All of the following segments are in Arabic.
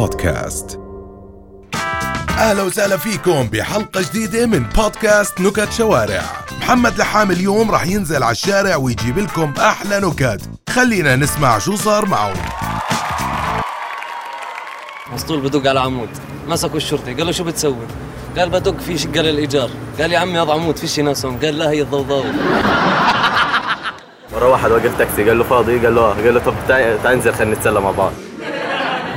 بودكاست. أهلا وسهلا فيكم بحلقة جديدة من بودكاست نكت شوارع. محمد لحام اليوم راح ينزل على الشارع ويجيب لكم أحلى نكت. خلينا نسمع شو صار معه مسطول بدق على عمود. مسكوا الشرطي قال له شو بتسوي؟ قال بدق في شقة للإيجار قال يا عمي هذا عمود فيش ناس هون قال لا هي الضوضاء مرة واحد وقف تاكسي قال له فاضي؟ قال له آه قال له طب تعال ننزل خلينا نتسلى مع بعض.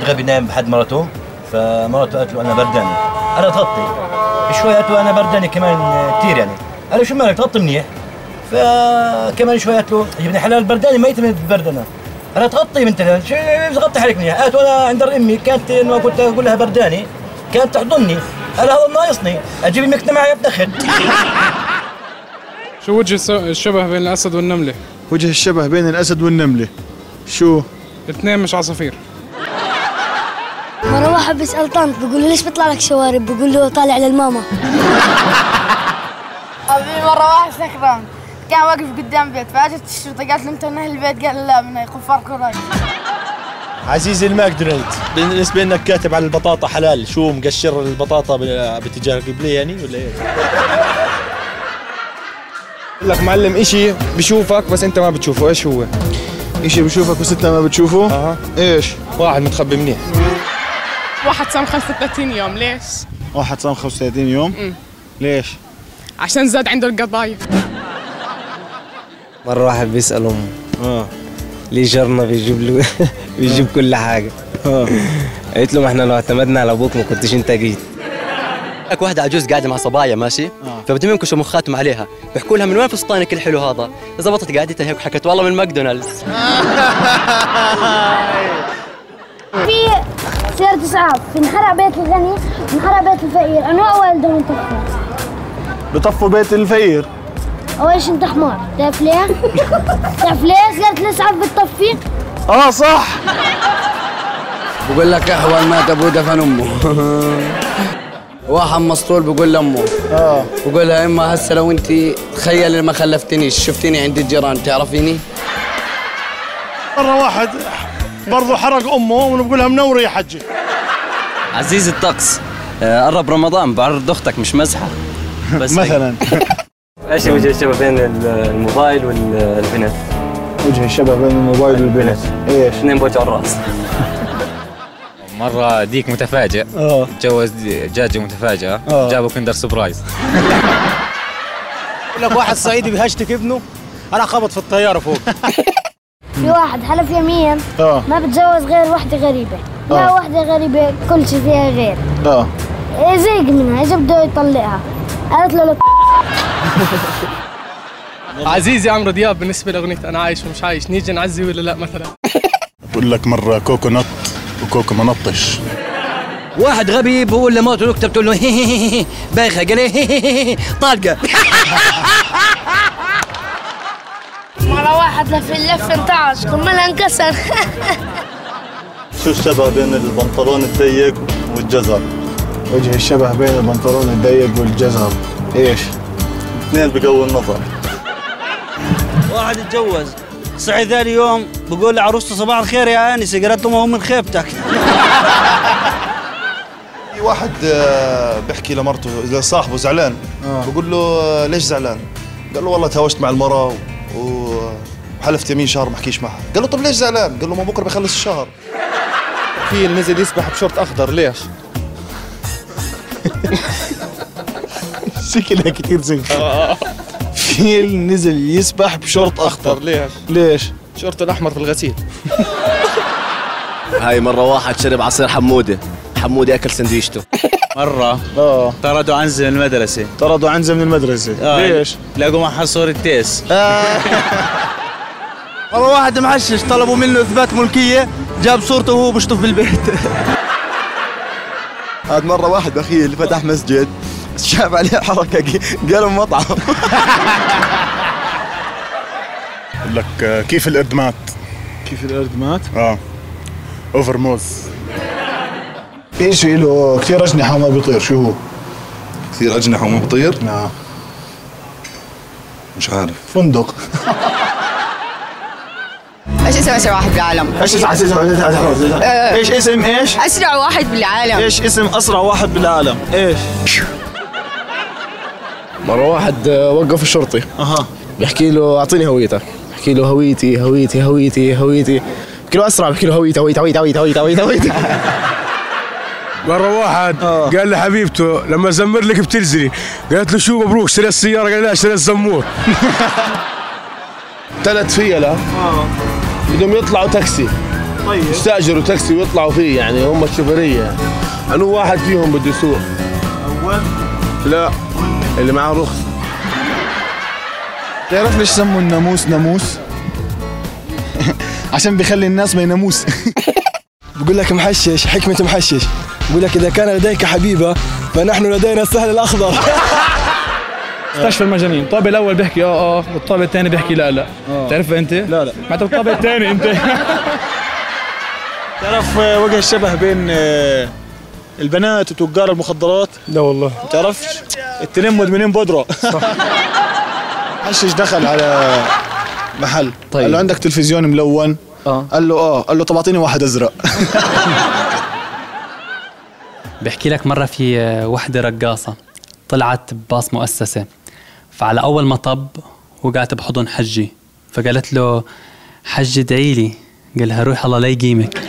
غبي نايم بحد مرته فمرته قالت له أنا برداني أنا تغطي. شوي قالت له أنا برداني كمان كثير يعني. قال له شو مالك؟ تغطي منيح. فكمان شوي قالت له يا ابن الحلال برداني ميت من البرد أنا تغطي بنت الهلال، شو غطي حالك منيح؟ قالت له أنا عند أمي كانت إنه كنت أقول لها برداني كانت تحضني. قال هذا ناقصني أجيب المكنة معي افتخر شو وجه الس- الشبه بين الأسد والنملة؟ وجه الشبه بين الأسد والنملة. شو؟ الاثنين مش عصافير. مرة واحد بيسأل طنط بيقول له ليش بيطلع لك شوارب؟ بيقول له طالع للماما. أبي مرة واحد سكران. كان واقف قدام بيت فاجت الشرطة قالت له أنت من أهل البيت؟ قال لا من كفار قريش. عزيزي الماكدونالدز بالنسبة لك كاتب على البطاطا حلال شو مقشر البطاطا باتجاه القبلة يعني ولا؟ بقول لك معلم إشي بشوفك بس أنت ما بتشوفه. إيش هو؟ إشي بشوفك بس أنت ما بتشوفه؟ أها. إيش؟ واحد متخبي منيح. واحد صام 35 يوم ليش؟ واحد صام 35 يوم؟ ليش؟ عشان زاد عنده القضايا. مرة واحد بيسأل أمه آه. ليه جارنا بيجيب له بيجيب كل حاجة؟ آه. قالت له ما إحنا لو اعتمدنا على أبوك ما كنتش أنت جيت. لك واحدة عجوز قاعدة مع صبايا ماشي؟ فبدهم ينكشوا مخاتهم عليها. بيحكوا لها من وين فستانك الحلو هذا؟ زبطت قعدتها هيك وحكت والله من ماكدونالدز. إسعاف انحرق بيت الغني انحرق بيت الفقير. أنواع والدهم انطفوا بطفوا بيت الفقير. أول شيء أنت حمار؟ تعرف ليه؟ تعرف ليه سيارة الإسعاف بتطفي؟ آه صح. بقول لك أحوال مات أبوه دفن أمه. واحد مسطول بقول لأمه. آه. بقول لها إما هسه لو أنت تخيلي ما خلفتنيش شفتيني عند الجيران تعرفيني؟ مرة واحد برضه حرق أمه ونقولها منورة يا حجي. عزيز الطقس آه، قرب رمضان بعرض أختك مش مزحة. بس مثلا. إيش وجه الشبه بين الموبايل والبنت؟ وجه الشبه بين الموبايل والبنت. إيش؟ اثنين بوجه الرأس. مرة ديك متفاجئ. آه. تجوز دجاجة متفاجئة. آه. جابوا كندر سبرايز. بقول لك واحد صعيدي بهشتك ابنه؟ أنا خبط في الطيارة فوق. في واحد حلف يمين. آه. ما بتجوز غير وحدة غريبة. لا آه. وحدة غريبة كل شيء فيها غير. آه. إيه زيق منها إجا بده يطلقها قالت له لا عزيزي عمرو دياب بالنسبة لأغنية أنا عايش ومش عايش نيجي نعزي ولا لا مثلا؟ بقول لك مرة كوكو نط وكوكو منطش واحد غبي بقول لمراته نكته بتقول له هي هي هي بايخة قال لي هي هي هي طالقة. مرة واحد لف اللف انتعش كملها انكسر. شو الشبه بين البنطلون الضيق والجزر؟ وجه الشبه بين البنطلون الضيق والجزر إيش؟ اثنين بقوي النظر واحد اتجوز صحي ثاني يوم بقول لعروسته صباح الخير يا انسه قالت له ما هو من خيبتك في واحد آه، بيحكي لمرته إذا صاحبه زعلان بقول له آه، ليش زعلان؟ قال له والله تهاوشت مع المرأة و- وحلفت يمين شهر ما احكيش معها قال له طب ليش زعلان؟ قال له ما بكرة بخلص الشهر في نزل يسبح بشورت أخضر ليش؟ شكلها كتير زين فيل نزل يسبح بشورت أخضر ليش؟ ليش؟ شورت الأحمر في الغسيل هاي مرة واحد شرب عصير حمودة حمودة أكل سندويشته مرة آه طردوا عنزة من المدرسة طردوا عنزة من المدرسة آه. ليش؟ لقوا معها صورة تيس والله واحد محشش طلبوا منه إثبات ملكية جاب صورته وهو بيشطف بالبيت. هذا مرة واحد بخيل فتح مسجد شاف عليه حركة قالوا مطعم. بقول لك آه، كيف القرد مات؟ كيف القرد مات؟ آه. اوفر موز في شيء له كثير أجنحة وما بيطير شو هو؟ كثير أجنحة وما بطير نعم. مش عارف. فندق. إيش اسم اسرع واحد بالعالم؟ إيش اسم آه. إيش اسم إيش؟ اسرع واحد بالعالم. إيش اسم اسرع واحد بالعالم؟ إيش؟ مرة واحد آه، وقف الشرطي. أها. بيحكي له أعطيني هويتك بحكي له هويتي هويتي هويتي هويتي. بحكي له أسرع بحكي له هويتي هويتي هويتي هويتي هويتي هويتي هويتي مرة واحد قال لحبيبته لما زمر لك بتنزلي قالت له شو مبروك اشتريت السيارة؟ قال لا اشتريت الزمور. ثلاث فيلة بدهم يطلعوا تاكسي. طيب. يستأجروا تاكسي ويطلعوا فيه يعني هم الشوفيرية. يعني انو واحد فيهم بده يسوق. أول. لا. اللي معاه رخصة تعرف ليش سموا الناموس ناموس؟ عشان بيخلي الناس ما يناموس. بقول لك محشش حكمة محشش. بقول لك إذا كان لديك حبيبة فنحن لدينا السهل الأخضر. مستشفى المجانين. الطابق الأول بيحكي آه آه والطابق الثاني بيحكي لا لا. تعرفها أنت؟ لا لا. ما انت الطابق الثاني أنت. تعرف آه، وجه الشبه بين آه، البنات وتجار المخدرات؟ لا والله. تعرفش؟ التنين مدمنين بودرة. حشش دخل على محل. طيب. قال له عندك تلفزيون ملون؟ آه. قال له آه. قال له طب اعطيني واحد أزرق. بحكي لك مرة في وحدة رقاصة طلعت بباص مؤسسة. فعلى أول مطب وقعت بحضن حجي فقالت له حجي ادعي لي. قال لها روح الله لا يقيمك.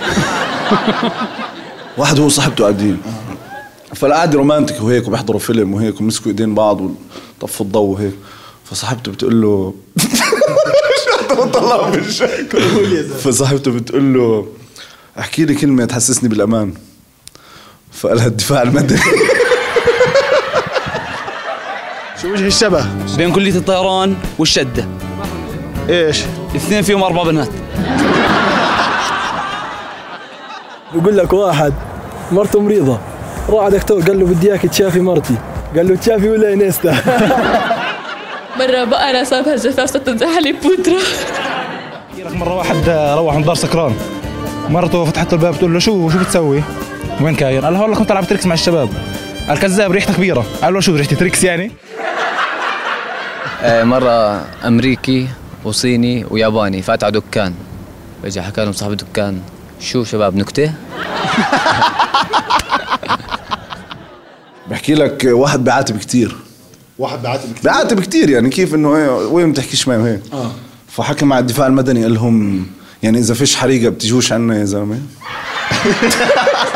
واحد هو صاحبته قاعدين. فالقعدة رومانتك وهيك وبيحضروا فيلم وهيك ومسكوا إيدين بعض وطفوا الضوء وهيك. فصاحبته بتقول له بطلع بالشك فصاحبته بتقول له احكي لي كلمة تحسسني بالأمان. فقالها الدفاع المدني. شو وجه الشبه؟ بين كلية الطيران والشدة إيش؟ الاثنين فيهم أربع بنات بقول لك واحد مرته مريضة راح دكتور قال له بدي إياك تشافي مرتي قال له تشافي ولا انيستا مرة بقرة صابها جفاف ستنزح عليه بودرة مرة واحد روح من دار سكران مرته فتحت له الباب بتقول له شو شو بتسوي؟ وين كاين؟ قال لها والله كنت ألعب تريكس مع الشباب قال كذاب ريحتها كبيرة قال له شو ريحتي تريكس يعني؟ آه، مرة أمريكي وصيني وياباني فات على دكان. فجأة حكى لهم صاحب الدكان شو شباب نكتة؟ بحكي لك واحد بيعاتب كتير. واحد بعاتب كتير؟ بيعاتب كتير يعني كيف إنه إيه وين بتحكيش معي؟ وهيك آه. فحكى مع الدفاع المدني قال لهم يعني إذا فيش حريقة بتجوش عنا يا زلمة.